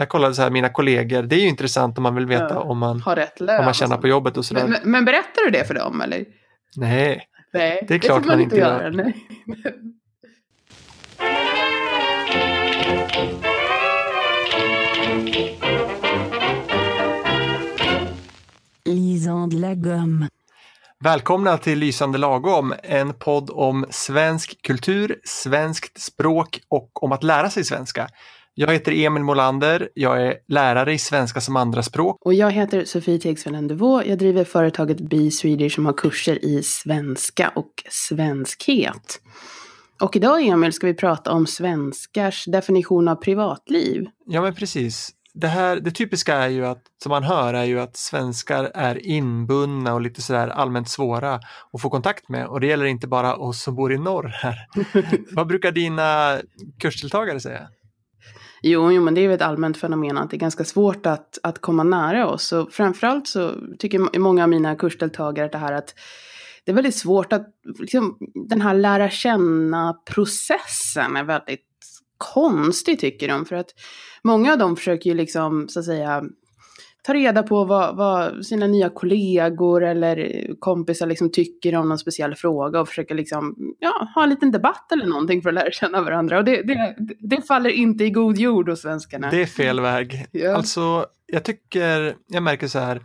jag kollade så här mina kollegor, det är ju intressant om man vill veta Ja. om man, Har rätt lön. vad man tjänar på jobbet och sådär. men, men, men berättar du det för dem eller? Nej, Nej, Det är klart får man inte gör. göra. Nej. Lisande la gomme. Välkomna till Lysande lagom, en podd om svensk kultur, svenskt språk och om att lära sig svenska. Jag heter Emil Molander, jag är lärare i svenska som andraspråk. Och jag heter Sofie Tegsvall Devå. Jag driver företaget Be Swedish som har kurser i svenska och svenskhet. Och idag Emil ska vi prata om svenskars definition av privatliv. Ja men precis. Det, här, det typiska är ju att, som man hör, är ju att svenskar är inbundna och lite sådär allmänt svåra att få kontakt med. Och det gäller inte bara oss som bor i norr här. Vad brukar dina kursdeltagare säga? Jo, jo, men det är ju ett allmänt fenomen att det är ganska svårt att, att komma nära oss. Och framförallt så tycker många av mina kursdeltagare att det här att det är väldigt svårt att, liksom, den här lära känna-processen är väldigt konstig tycker de. För att många av dem försöker ju liksom, så att säga, ta reda på vad, vad sina nya kollegor eller kompisar liksom tycker om någon speciell fråga och försöka liksom, ja, ha en liten debatt eller någonting för att lära känna varandra. Och det, det, det faller inte i god jord hos svenskarna. Det är fel väg. Ja. Alltså, jag tycker, jag märker så här,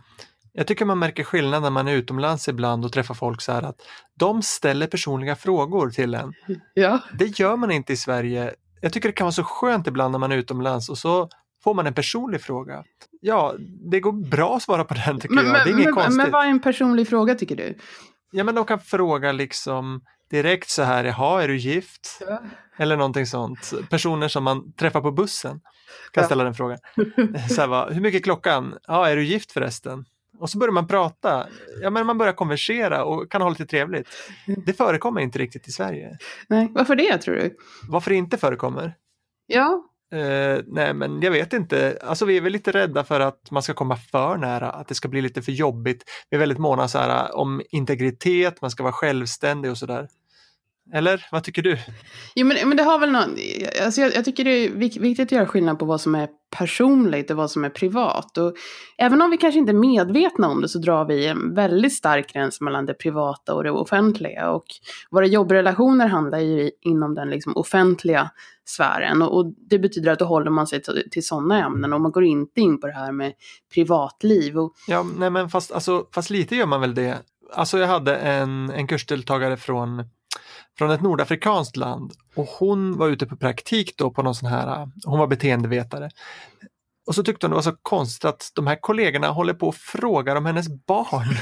jag tycker man märker skillnad när man är utomlands ibland och träffar folk så här att de ställer personliga frågor till en. Ja. Det gör man inte i Sverige. Jag tycker det kan vara så skönt ibland när man är utomlands och så får man en personlig fråga. Ja, det går bra att svara på den tycker Men, jag. Det är inget men, konstigt. men vad är en personlig fråga tycker du? Ja, men de kan fråga liksom direkt så här, jaha, är du gift? Eller någonting sånt. Personer som man träffar på bussen kan Ja. ställa den frågan. Så här, va, hur mycket är klockan? Ja, är du gift förresten? Och så börjar man prata. Ja, men man börjar konversera och kan ha lite trevligt. Det förekommer inte riktigt i Sverige. Nej, varför det tror du? Varför det inte förekommer? Ja, Eh, nej, men jag vet inte. Alltså, vi är väl lite rädda för att man ska komma för nära, att det ska bli lite för jobbigt. Vi är väldigt måna så här, om integritet, man ska vara självständig och sådär. Eller vad tycker du? Jo, men, men det har väl någon, alltså jag, jag tycker det är vik- viktigt att göra skillnad på vad som är personligt och vad som är privat. Och även om vi kanske inte är medvetna om det så drar vi en väldigt stark gräns mellan det privata och det offentliga. Och våra jobbrelationer handlar ju inom den liksom offentliga sfären. Och, och det betyder att då håller man sig till, till sådana ämnen och man går inte in på det här med privatliv. Och, Ja, nej men fast, alltså, fast lite gör man väl det. Alltså jag hade en, en kursdeltagare från, från ett nordafrikanskt land och hon var ute på praktik då på någon sån här, hon var beteendevetare. Och så tyckte hon det var så konstigt att de här kollegorna håller på och frågar om hennes barn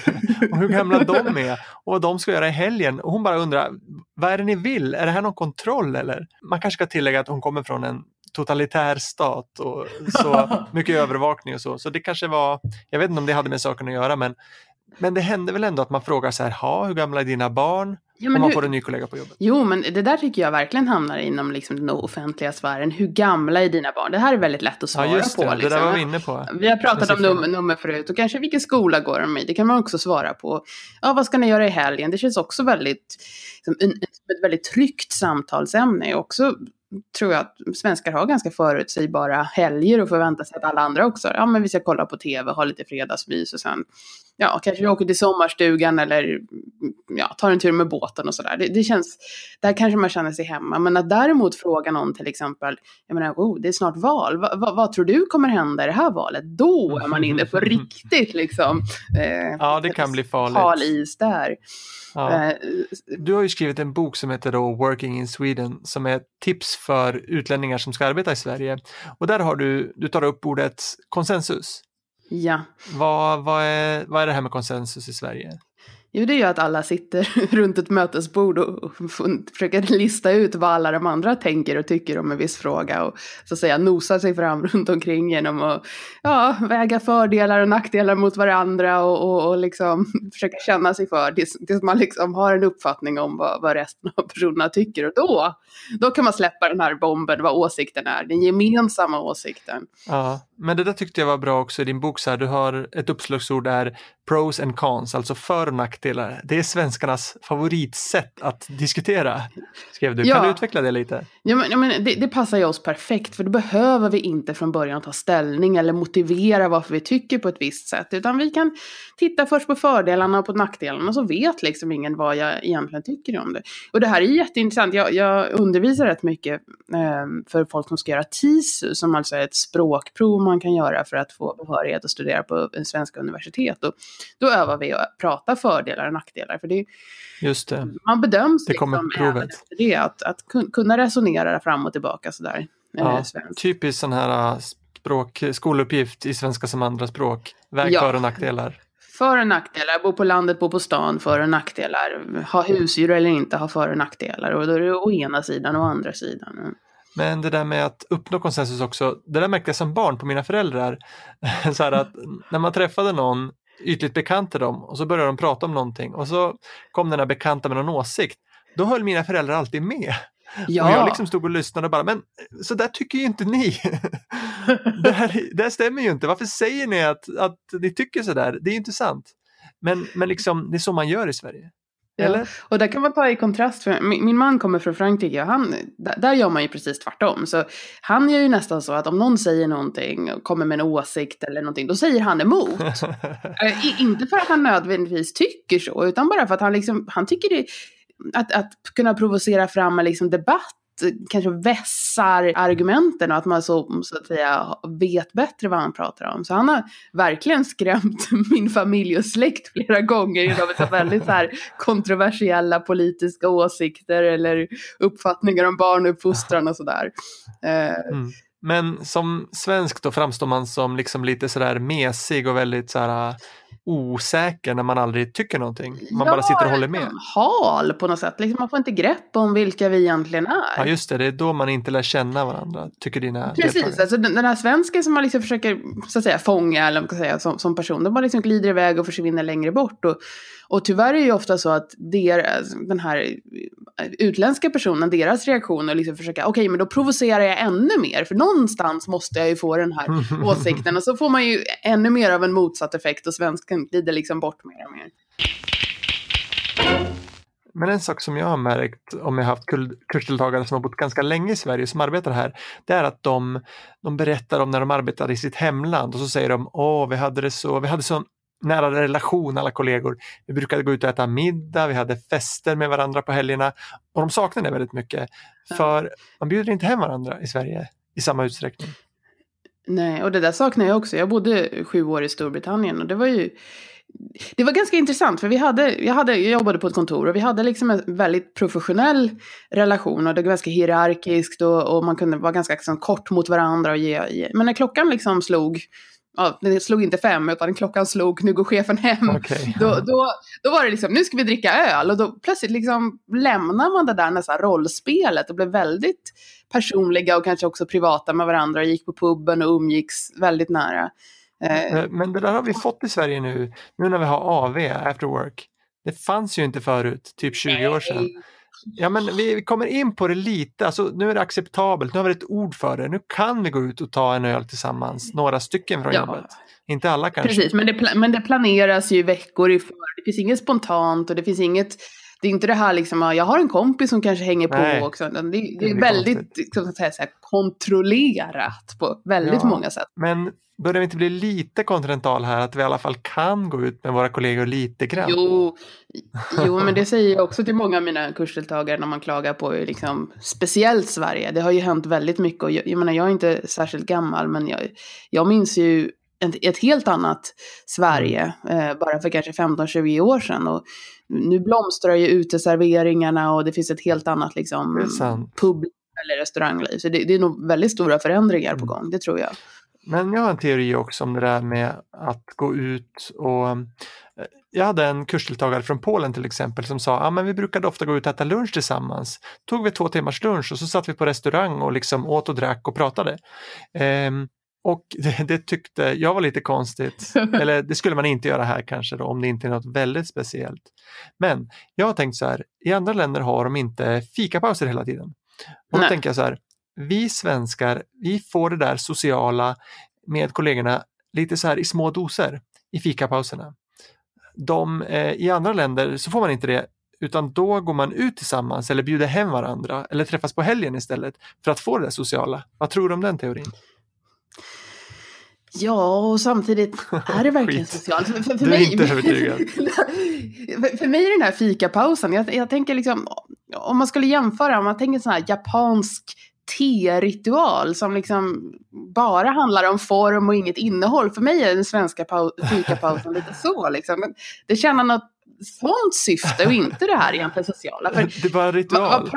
och hur gamla de är och vad de ska göra i helgen. Och hon bara undrar, vad är det ni vill? Är det här någon kontroll eller? Man kanske ska tillägga att hon kommer från en totalitär stat och så mycket övervakning och så. Så det kanske var, jag vet inte om det hade med saken att göra men men det hände väl ändå att man frågar så här, ha, hur gamla är dina barn? ja, Om man hur- får en ny kollega på jobbet. Jo, men det där tycker jag verkligen hamnar inom liksom den offentliga sfären. Hur gamla är dina barn? Det här är väldigt lätt att svara Ja just det, på. det liksom. där var vi inne på. Vi har pratat om siffrorna. nummer, förut och kanske vilken skola går de i? Det kan man också svara på. Ja, vad ska ni göra i helgen? Det känns också väldigt, som en, ett väldigt tryggt samtalsämne. Också tror jag att svenskar har ganska förutsägbara helger och förväntar sig att alla andra också, ja men vi ska kolla på tv, ha lite fredagsmys och sen, ja kanske vi åker till sommarstugan eller ja, tar en tur med båten och sådär. Det, det känns, där kanske man känner sig hemma. Men att däremot fråga någon till exempel, jag menar, oh, det är snart val, Va, va, vad tror du kommer hända i det här valet? Då är man inne på riktigt liksom. Eh, Ja, det kan bli farligt. Hal is där. Ja. Eh, Du har ju skrivit en bok som heter då Working in Sweden som är tips för utlänningar som ska arbeta i Sverige. Och där har du, du tar upp ordet konsensus. ja. Vad, vad, är, vad är det här med konsensus i Sverige? Jo, det är ju att alla sitter runt ett mötesbord och försöker lista ut vad alla de andra tänker och tycker om en viss fråga och så att säga nosar sig fram runt omkring genom att ja, väga fördelar och nackdelar mot varandra och, och, och liksom försöka känna sig för tills, tills man liksom har en uppfattning om vad, vad resten av personerna tycker och då, då kan man släppa den här bomben, vad åsikten är, den gemensamma åsikten. Ja, men det där tyckte jag var bra också i din bok. Så här, du har ett uppslagsord där pros and cons, alltså för och nackdelar. Det är svenskarnas favoritsätt att diskutera, skrev du. Ja. Kan du utveckla det lite? Ja, men, ja, men det, det passar ju oss perfekt, för då behöver vi inte från början ta ställning eller motivera varför vi tycker på ett visst sätt, utan vi kan titta först på fördelarna och på nackdelarna, så vet liksom ingen vad jag egentligen tycker om det. Och det här är jätteintressant. Jag, jag undervisar rätt mycket eh, för folk som ska göra TISU, som alltså är ett språkprov man kan göra för att få behörighet att studera på svenska universitet. Och då övar vi att prata fördelar och nackdelar, för det, Just det. man bedöms Det kommer liksom även efter det, att, att kun- kunna resonera fram och tillbaka sådär. eh, Ja, typiskt sån här äh, språk, skoluppgift i svenska som andraspråk. Väg Ja. för och nackdelar. För och nackdelar, bo på landet, bo på stan, för och nackdelar. Ha husdjur eller inte, ha för och nackdelar. Och då är det å ena sidan och å andra sidan. Mm. Men det där med att uppnå konsensus också, det där märkte jag som barn på mina föräldrar. så här att när man träffade någon ytligt bekant till dem och så började de prata om någonting och så kom den här bekanta med någon åsikt. Då höll mina föräldrar alltid med. Ja, Och jag liksom stod och lyssnade och bara, men så där tycker ju inte ni. det, här, det här stämmer ju inte. Varför säger ni att, att ni tycker så där? Det är ju inte sant. Men, men liksom, det är så man gör i Sverige. Ja. Eller? och där kan man ta i kontrast, för min, man kommer från Frankrike och han, där, gör man ju precis tvärtom. Så han gör ju nästan så att om någon säger någonting kommer med en åsikt eller någonting, då säger han emot. I- inte för att han nödvändigtvis tycker så, utan bara för att han, liksom, han tycker det, att, att kunna provocera fram en liksom debatt kanske vässar argumenten och att man så, så att säga vet bättre vad han pratar om. Så han har verkligen skrämt min familj och släkt flera gånger genom att väldigt så här kontroversiella politiska åsikter eller uppfattningar om barnuppfostran och sådär. Eh, mm. Men som svensk då framstår man som liksom lite sådär mesig och väldigt sådär här osäker när man aldrig tycker någonting. Man bara sitter och håller med. Hal på något sätt. Liksom, man får inte grepp om vilka vi egentligen är. Ja just det, det är då man inte lär känna varandra, tycker dina Precis, alltså den, här svensken som man liksom försöker så att säga, fånga eller man ska säga, som, som person, de bara liksom glider iväg och försvinner längre bort. Och, och tyvärr är det ju ofta så att deras, den här utländska personen, deras reaktion är liksom försöka, okej men då provocerar jag ännu mer, för någonstans måste jag ju få den här åsikten. Och så får man ju ännu mer av en motsatt effekt och svensken glider liksom bort mer och mer. Men en sak som jag har märkt om jag har haft kursdeltagare som har bott ganska länge i Sverige som arbetar här, det är att de, de berättar om när de arbetade i sitt hemland och så säger de, åh, vi hade det så, vi hade så nära relation alla kollegor. Vi brukade gå ut och äta middag, vi hade fester med varandra på helgerna och de saknar det väldigt mycket. För man bjuder inte hem varandra i Sverige i samma utsträckning. Nej, och det där saknar jag också. Jag bodde sju år i Storbritannien och det var ju det var ganska intressant för vi hade, jag, hade, jag jobbade på ett kontor och vi hade liksom en väldigt professionell relation och det var ganska hierarkiskt och, och man kunde vara ganska liksom, kort mot varandra. Och ge, ge. Men när klockan liksom slog, ja, det slog inte fem utan klockan slog, nu går chefen hem. Okej. Då, då, då var det liksom, nu ska vi dricka öl och då plötsligt liksom lämnar man det där nästan rollspelet och blev väldigt personliga och kanske också privata med varandra och gick på puben och umgicks väldigt nära. Eh, Eh, Men det där har vi fått i Sverige nu, nu när vi har AV, after work. Det fanns ju inte förut, typ 20 år sedan. Ja, men vi kommer in på det lite, alltså, nu är det acceptabelt, nu har vi ett ord för det, nu kan vi gå ut och ta en öl tillsammans, några stycken från Ja. jobbet. Inte alla kanske. Precis, men det, men det planeras ju veckor i för. Det finns inget spontant och det finns inget det är inte det här liksom, ja, jag har en kompis som kanske hänger Nej. på också. Det, det Det är väldigt konstigt. så säga, så här, kontrollerat på väldigt Ja. många sätt. Men börjar vi inte bli lite kontinental här, att vi i alla fall kan gå ut med våra kollegor lite grann? Jo, jo, men det säger jag också till många av mina kursdeltagare när man klagar på liksom, speciellt Sverige. Det har ju hänt väldigt mycket och jag, jag menar, jag är inte särskilt gammal, men jag, jag minns ju ett, helt annat Sverige, eh, bara för kanske 15-20 år sedan. Och nu blomstrar ju uteserveringarna och det finns ett helt annat liksom, pub eller restaurangliv. Så det, det är nog väldigt stora förändringar på Mm. gång, det tror jag. Men jag har en teori också om det där med att gå ut och eh, jag hade en kursdeltagare från Polen till exempel som sa att ah, men vi brukade ofta gå ut och äta lunch tillsammans. Tog vi två timmars lunch och så satt vi på restaurang och liksom åt och drack och pratade. Ehm, och det, det tyckte jag var lite konstigt. Eller det skulle man inte göra här kanske då, om det inte är något väldigt speciellt. Men jag har tänkt så här, i andra länder har de inte fikapauser hela tiden. Och då Nej. tänker jag så här, vi svenskar, vi får det där sociala med kollegorna lite så här i små doser i fikapauserna. de, eh, I andra länder så får man inte det utan då går man ut tillsammans eller bjuder hem varandra eller träffas på helgen istället för att få det sociala. Vad tror du om den teorin? Ja, och samtidigt är det verkligen socialt. För, för, för du är mig, inte övertygad. för, för mig är den här fikapausen, jag, jag tänker liksom, om man skulle jämföra, om man tänker sån här japansk te-ritual som liksom bara handlar om form och inget innehåll. För mig är den svenska fikapausen lite så. Liksom. Det känner något sånt syfte och inte det här egentligen sociala. För, det är bara ritual.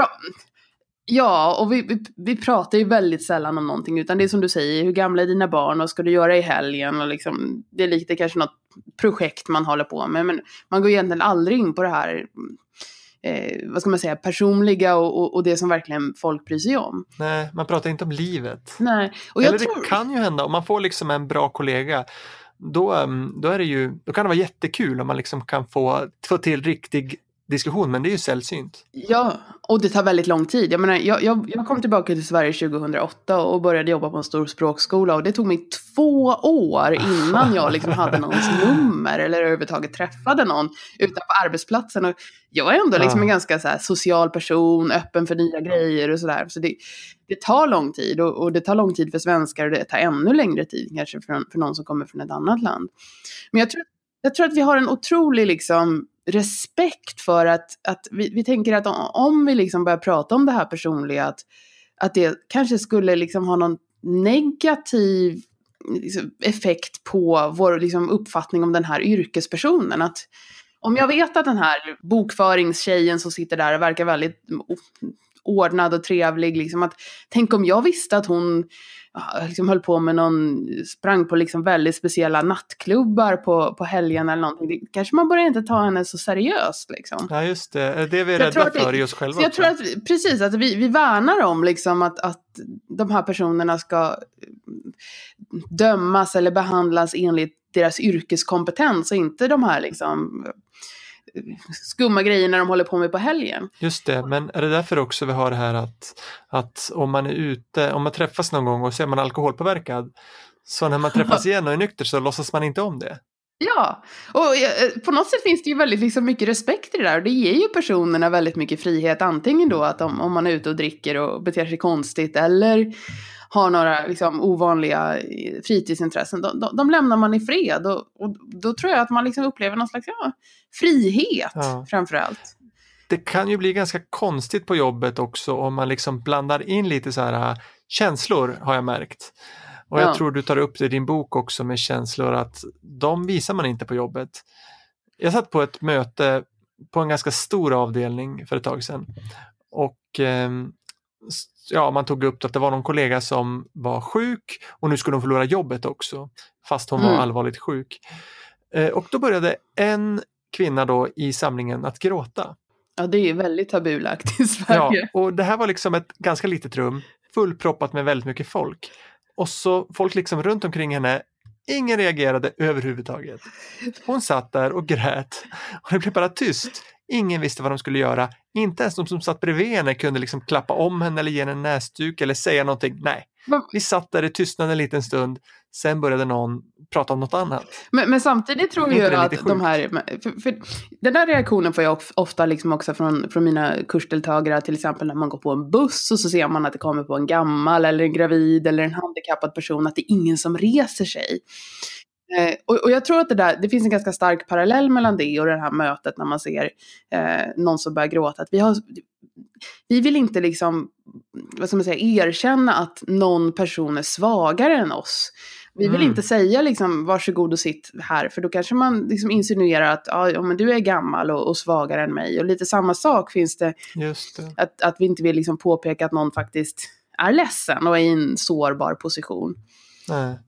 Ja, och vi, vi, vi, pratar ju väldigt sällan om någonting, utan det är som du säger, hur gamla är dina barn, vad ska du göra i helgen? Och liksom, det är lite kanske något projekt man håller på med, men man går egentligen aldrig in på det här eh, vad ska man säga, personliga och, och, och, det som verkligen folk bryr sig om. Nej, man pratar inte om livet. Nej. Och Eller tror... det kan ju hända, om man får liksom en bra kollega, då, mm, då, är det ju, då kan det vara jättekul om man liksom kan få, få till riktig diskussion, men det är ju sällsynt. Ja, och det tar väldigt lång tid. Jag, menar, jag, jag, jag kom tillbaka till Sverige 2008 och började jobba på en stor språkskola och det tog mig två år innan jag liksom hade någons nummer eller överhuvudtaget träffade någon utanför arbetsplatsen. Och jag är ändå liksom en ganska så social person, öppen för nya grejer och sådär. Så det, det tar lång tid och, och, det tar lång tid för svenskar och det tar ännu längre tid kanske för, för någon som kommer från ett annat land. Men jag tror, jag tror att vi har en otrolig liksom respekt för att, att vi, vi tänker att om vi liksom börjar prata om det här personliga, att, att det kanske skulle liksom ha någon negativ liksom, effekt på vår liksom, uppfattning om den här yrkespersonen. Att om jag vet att den här bokföringstjejen som sitter där verkar väldigt ordnad och trevlig, liksom att tänk om jag visste att hon liksom höll på med någon, sprang på liksom väldigt speciella nattklubbar på, på helgen eller någonting. Det, kanske man börjar inte ta henne så seriöst liksom. Ja just det, det är vi rädda för i oss själva. Jag tror att, precis, att vi, vi värnar om liksom att, att de här personerna ska dömas eller behandlas enligt deras yrkeskompetens och inte de här liksom skumma grejer när de håller på med på helgen. Just det, men är det därför också vi har det här att, att om man är ute, om man träffas någon gång och så är man alkoholpåverkad, så när man träffas igen och är nykter så låtsas man inte om det. Ja, och eh, på något sätt finns det ju väldigt liksom mycket respekt i det där och det ger ju personerna väldigt mycket frihet. Antingen då att om, om man är ute och dricker och beter sig konstigt eller har några liksom, ovanliga eh, fritidsintressen, de, de, de, lämnar man i fred. Och, och, då tror jag att man liksom upplever någon slags ja, frihet ja. framför allt. Det kan ju bli ganska konstigt på jobbet också om man liksom blandar in lite så här äh, känslor har jag märkt. Och jag ja. tror du tar upp det i din bok också med känslor att de visar man inte på jobbet. Jag satt på ett möte på en ganska stor avdelning för ett tag sedan och eh, ja, man tog upp att det var någon kollega som var sjuk och nu skulle hon förlora jobbet också, fast hon mm. var allvarligt sjuk. Eh, och då började en kvinna då i samlingen att gråta. Ja, det är väldigt tabulagt i Sverige. Ja, och det här var liksom ett ganska litet rum, fullproppat med väldigt mycket folk. Och så folk liksom runt omkring henne Ingen reagerade överhuvudtaget. Hon satt där och grät och det blev bara tyst. Ingen visste vad de skulle göra. Inte ens de som satt bredvid henne kunde liksom klappa om henne eller ge henne en näsduk eller säga någonting. Nej, vi satt där i tystnad en liten stund. Sen började någon prata om något annat. Men, men samtidigt tror jag att de här... För, för, den där reaktionen får jag ofta liksom också från, från mina kursdeltagare. Till exempel när man går på en buss och så ser man att det kommer på en gammal eller en gravid eller en handikappad person. Att det är ingen som reser sig. Eh, och, och, jag tror att det, där, det finns en ganska stark parallell mellan det och det här mötet när man ser eh, någon som börjar gråta. Att vi, har, vi vill inte liksom, vad ska man säga, erkänna att någon person är svagare än oss. Vi vill mm. inte säga liksom varsågod och sitt här, för då kanske man liksom insinuerar att ja, men du är gammal och, och, svagare än mig. Och lite samma sak finns det, det. Att, att vi inte vill liksom påpeka att någon faktiskt är ledsen och är i en sårbar position. Nej,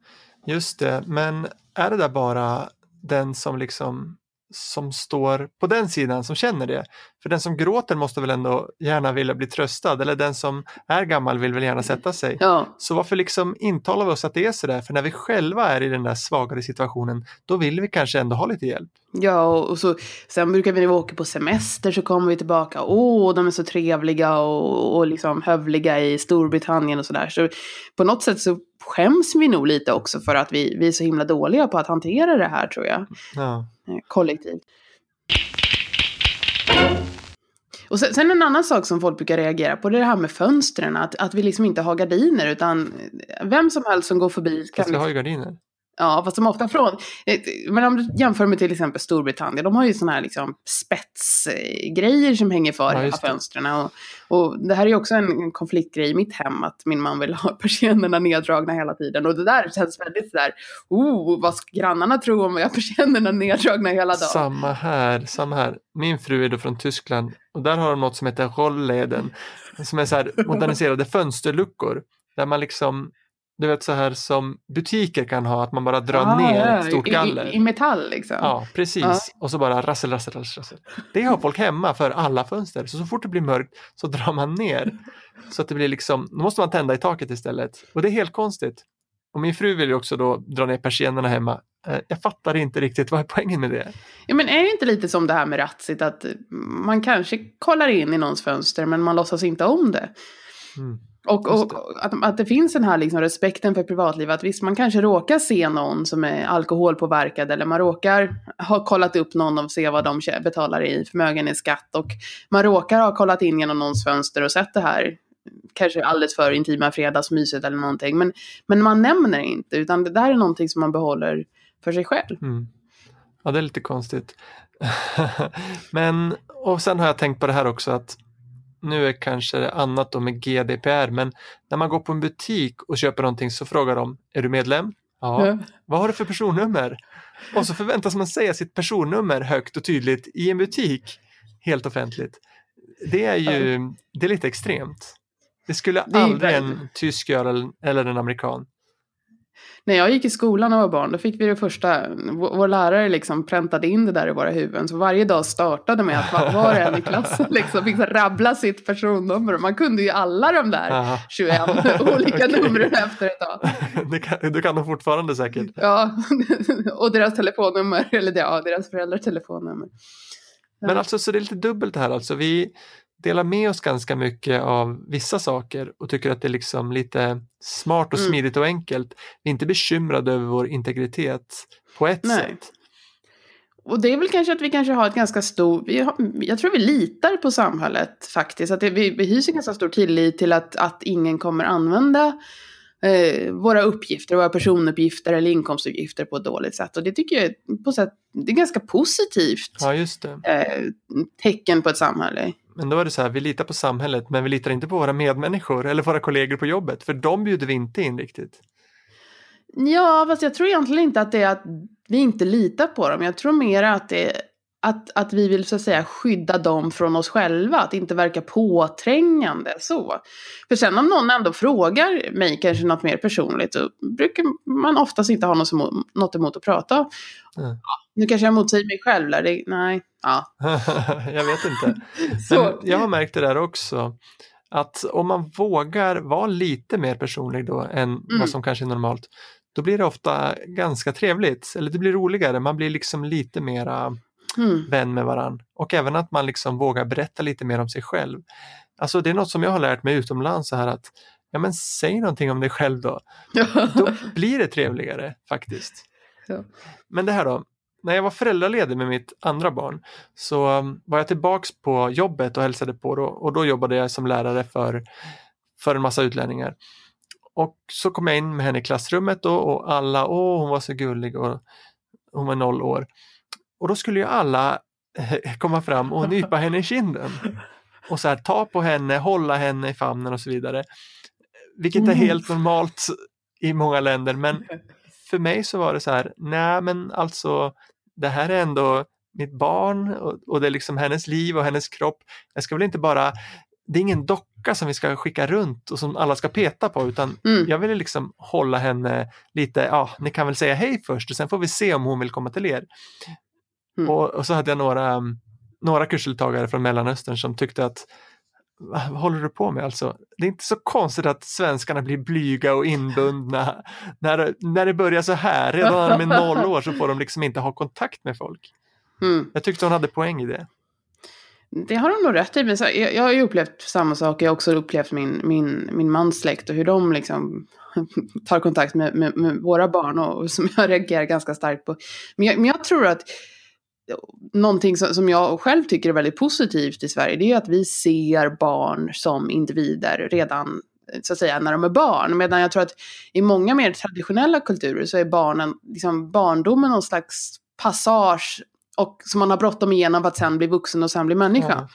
just det. Men är det där bara den som liksom som står på den sidan som känner det? För den som gråter måste väl ändå gärna vilja bli tröstad eller den som är gammal vill väl gärna sätta sig. Ja, Så varför liksom intalar vi oss att det är sådär? För när vi själva är i den där svagare situationen, då vill vi kanske ändå ha lite hjälp. ja och, så, sen brukar vi när vi åker på semester så kommer vi tillbaka. Åh, de är så trevliga och, och liksom hövliga i Storbritannien och sådär. Så på något sätt så skäms vi nog lite också för att vi, vi är så himla dåliga på att hantera det här tror jag. Ja. eh, kollektivt. Och sen, sen en annan sak som folk brukar reagera på det är det här med fönstren. Att, att vi liksom inte har gardiner utan vem som helst som går förbi kan ska liksom, ha ju gardiner. Ja, fast som ofta från... eh, Men om du jämför med till exempel Storbritannien, de har ju sådana här liksom spetsgrejer som hänger för Ja, fönstren. Och, och det här är ju också en, konfliktgrej i mitt hem, att min man vill ha persiennerna neddragna hela tiden. Och det där känns väldigt sådär, oh, vad ska grannarna tro om jag har persiennerna neddragna hela dagen? Samma här, samma här. Min fru är då från Tyskland och där har de något som heter Rollleden som är så moderniserade fönsterluckor där man liksom, du vet så här som butiker kan ha, att man bara drar Ah, ner ja, ett stort i- galler. I, i metall liksom. Ja, precis. Ja. Och så bara rassel, rassel, rassel. Det har folk hemma för alla fönster. Så så fort det blir mörkt så drar man ner. Så att det blir liksom, då måste man tända i taket istället. Och det är helt konstigt. Och min fru vill ju också då dra ner persiennerna hemma. Eh, Jag fattar inte riktigt, vad är poängen med det? Ja, men är det inte lite som det här med Ratsit, att man kanske kollar in i någons fönster men man låtsas inte om det? Mm. Och, och det. och att, att det finns den här liksom respekten för privatliv, att visst man kanske råkar se någon som är alkoholpåverkad eller man råkar ha kollat upp någon och se vad de betalar i förmögenhetsskatt och man råkar ha kollat in genom någons fönster och sett det här kanske alldeles för intima fredagsmyset eller någonting, men, men man nämner inte, utan det där är någonting som man behåller för sig själv. Mm. Ja, det är lite konstigt. men, och sen har jag tänkt på det här också att nu är kanske det annat då med GDPR, men när man går på en butik och köper någonting så frågar de, är du medlem? Ja. Vad har du för personnummer? Och så förväntas man säga sitt personnummer högt och tydligt i en butik, helt offentligt. Det är ju, det är lite extremt. Det skulle aldrig en tysk göra eller en amerikan. När jag gick i skolan och var barn, då fick vi det första, vår, lärare liksom präntade in det där i våra huvuden. Så varje dag startade med att var, och en i klassen liksom fick rabbla sitt personnummer. Man kunde ju alla de där Aha. 21 olika Okej. numren efter ett tag. Kan, du kan de fortfarande säkert. Ja, och deras telefonnummer, eller ja, deras föräldrars telefonnummer. Men alltså så det är lite dubbelt här alltså. Vi delar med oss ganska mycket av vissa saker och tycker att det är liksom lite smart och Mm. smidigt och enkelt. Vi är inte bekymrade över vår integritet på ett Nej. sätt. Och det är väl kanske att vi kanske har ett ganska stort, jag tror vi litar på samhället faktiskt. Att det, vi, vi hyser ganska stor tillit till att, att ingen kommer använda eh, våra uppgifter, våra personuppgifter eller inkomstuppgifter på ett dåligt sätt. Och det tycker jag är på sätt, det är ganska positivt Ja, eh, tecken på ett samhälle. Men då är det så här, vi litar på samhället men vi litar inte på våra medmänniskor eller våra kollegor på jobbet för de bjuder vi inte in riktigt. Ja, fast jag tror egentligen inte att det är att vi inte litar på dem. Jag tror mer att det att, att vi vill så att säga skydda dem från oss själva, att inte verka påträngande så. För sen om någon ändå frågar mig kanske något mer personligt så brukar man oftast inte ha något emot, något emot att prata. Mm. Ja, nu kanske jag motsäger mig själv där, det, nej, ja. jag vet inte. Men jag har märkt det där också. Att om man vågar vara lite mer personlig då än Mm. vad som kanske är normalt, då blir det ofta ganska trevligt. Eller det blir roligare, man blir liksom lite mera mm, vän med varann. Och även att man liksom vågar berätta lite mer om sig själv. Alltså det är något som jag har lärt mig utomlands så här att ja men säg någonting om dig själv då. Då blir det trevligare faktiskt. Ja. Men det här då, när jag var föräldraledig med mitt andra barn så um, var jag tillbaks på jobbet och hälsade på då, och då jobbade jag som lärare för, för en massa utlänningar. Och så kom jag in med henne i klassrummet då, och alla, åh hon var så gullig och hon var noll år. Och då skulle ju alla eh, komma fram och nypa henne i kinden. Och så här, ta på henne, hålla henne i famnen och så vidare. Vilket är Mm. helt normalt i många länder men för mig så var det så här, nej men alltså det här är ändå mitt barn och, och det är liksom hennes liv och hennes kropp. Jag ska väl inte bara, det är ingen docka som vi ska skicka runt och som alla ska peta på utan Mm. jag ville liksom hålla henne lite, ja ni kan väl säga hej först och sen får vi se om hon vill komma till er. Mm. Och, och så hade jag några um, några kursdeltagare från Mellanöstern som tyckte att vad håller du på med alltså? Det är inte så konstigt att svenskarna blir blyga och inbundna. När, när det börjar så här, redan när de är noll år så får de liksom inte ha kontakt med folk. Mm. Jag tyckte hon hade poäng i det. Det har hon nog rätt i. Men jag, jag har ju upplevt samma sak. Jag har också upplevt min, min, min mans släkt och hur de liksom tar kontakt med, med, med våra barn och, och, som jag reagerar ganska starkt på. Men jag, men jag tror att någonting som, jag själv tycker är väldigt positivt i Sverige det är att vi ser barn som individer redan så att säga när de är barn. Medan jag tror att i många mer traditionella kulturer så är barnen, liksom barndomen någon slags passage och som man har bråttom igenom för att sen bli vuxen och sen bli människa.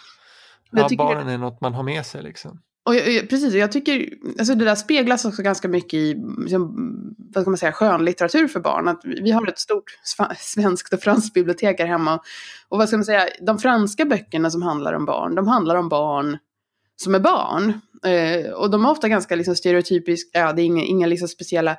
Ja, ja barnen är något man har med sig liksom. Och jag, precis, jag tycker, alltså det där speglas också ganska mycket i liksom, vad ska man säga, skönlitteratur för barn. Att vi har ett stort svenskt och franskt bibliotek här hemma. Och vad ska man säga, de franska böckerna som handlar om barn, de handlar om barn som är barn. Eh, och de är ofta ganska liksom, stereotypiska, ja det är inga, inga liksom, speciella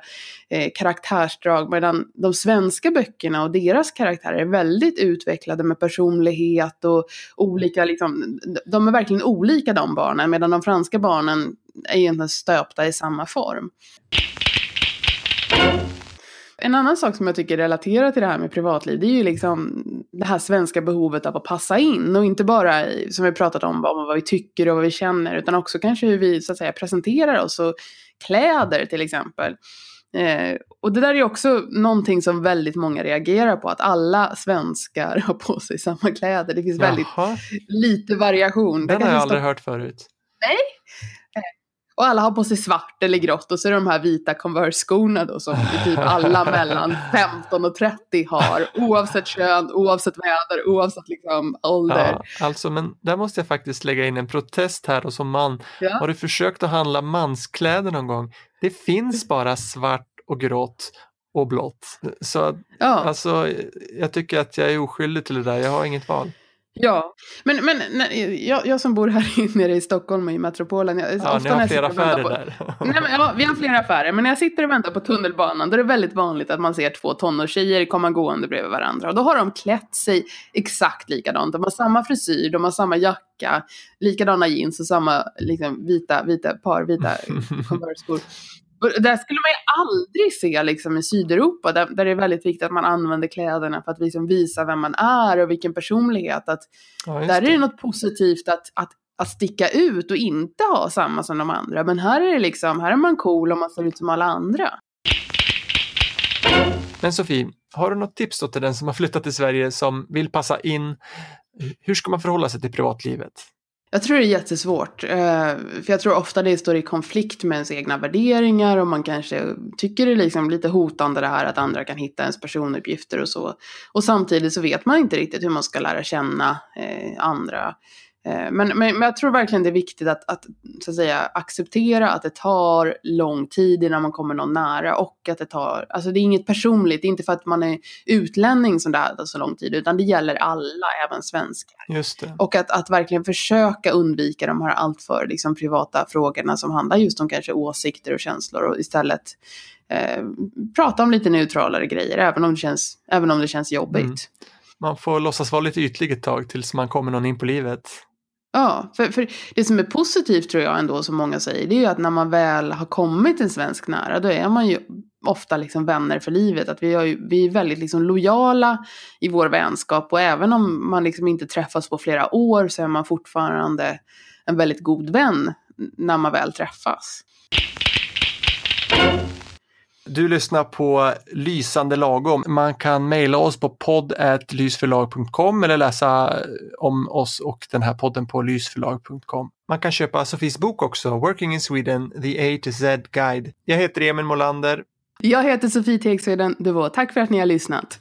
eh, karaktärsdrag. Medan de svenska böckerna och deras karaktärer är väldigt utvecklade med personlighet och olika, liksom, de är verkligen olika de barnen. Medan de franska barnen är egentligen stöpta i samma form. En annan sak som jag tycker relaterar till det här med privatliv, det är ju liksom det här svenska behovet av att passa in. Och inte bara som vi pratat om, vad vi tycker och vad vi känner, utan också kanske hur vi så att säga presenterar oss och kläder till exempel. Eh, och det där är också någonting som väldigt många reagerar på, att alla svenskar har på sig samma kläder. Det finns Jaha. väldigt lite variation. Den har jag aldrig hört förut. Nej, och alla har på sig svart eller grått och så är det de här vita Converse-skorna då som typ alla mellan 15 och 30 har. Oavsett kön, oavsett väder, oavsett liksom ålder. Ja, alltså men där måste jag faktiskt lägga in en protest här och som man. Ja. Har du försökt att handla manskläder någon gång? Det finns bara svart och grått och blått. Så ja. alltså, jag tycker att jag är oskyldig till det där, jag har inget val. Ja, men, men nej, jag, jag som bor här nere i Stockholm och i metropolen. Jag, ja, ofta ni har flera affärer på, där. nej, men, ja, vi har flera affärer, men när jag sitter och väntar på tunnelbanan då är det väldigt vanligt att man ser två tonårstjejer komma gående bredvid varandra. Och då har de klätt sig exakt likadant. De har samma frisyr, de har samma jacka, likadana jeans och samma liksom, vita, vita par vita Converse-skor. Där skulle man ju aldrig se liksom, i Sydeuropa, där, där det är väldigt viktigt att man använder kläderna för att liksom, visa vem man är och vilken personlighet. Att, ja, där är det något positivt att, att, att sticka ut och inte ha samma som de andra. Men här är det liksom, här är man cool och man ser ut som alla andra. Men Sofie, har du något tips till den som har flyttat till Sverige som vill passa in? Hur ska man förhålla sig till privatlivet? Jag tror det är jättesvårt. Eh, för jag tror ofta det står i konflikt med ens egna värderingar och man kanske tycker det är liksom lite hotande det här att andra kan hitta ens personuppgifter och så. Och samtidigt så vet man inte riktigt hur man ska lära känna eh, andra. Eh, men, men, men, jag tror verkligen det är viktigt att, att, så att säga, acceptera att det tar lång tid innan man kommer någon nära och att det tar, alltså det är inget personligt, det är inte för att man är utlänning som det tar så lång tid, utan det gäller alla, även svenskar. Just det. Och att, att verkligen försöka undvika de här alltför liksom, privata frågorna som handlar just om kanske åsikter och känslor och istället eh, prata om lite neutralare grejer, även om det känns, även om det känns jobbigt. Mm. Man får låtsas vara lite ytlig ett tag tills man kommer någon in på livet. Ja, för, för det som är positivt tror jag ändå som många säger, det är ju att när man väl har kommit en svensk nära, då är man ju ofta liksom vänner för livet. Att vi, ju, vi är väldigt liksom lojala i vår vänskap och även om man liksom inte träffas på flera år så är man fortfarande en väldigt god vän när man väl träffas. Du lyssnar på Lysande lagom. Man kan mejla oss på podd.lysförlag.com eller läsa eh, om oss och den här podden på lysförlag.com. Man kan köpa Sofies bok också, Working in Sweden, The A to Z Guide. Jag heter Emil Molander. Jag heter Sofie Tegsveden Duvå. Tack för att ni har lyssnat.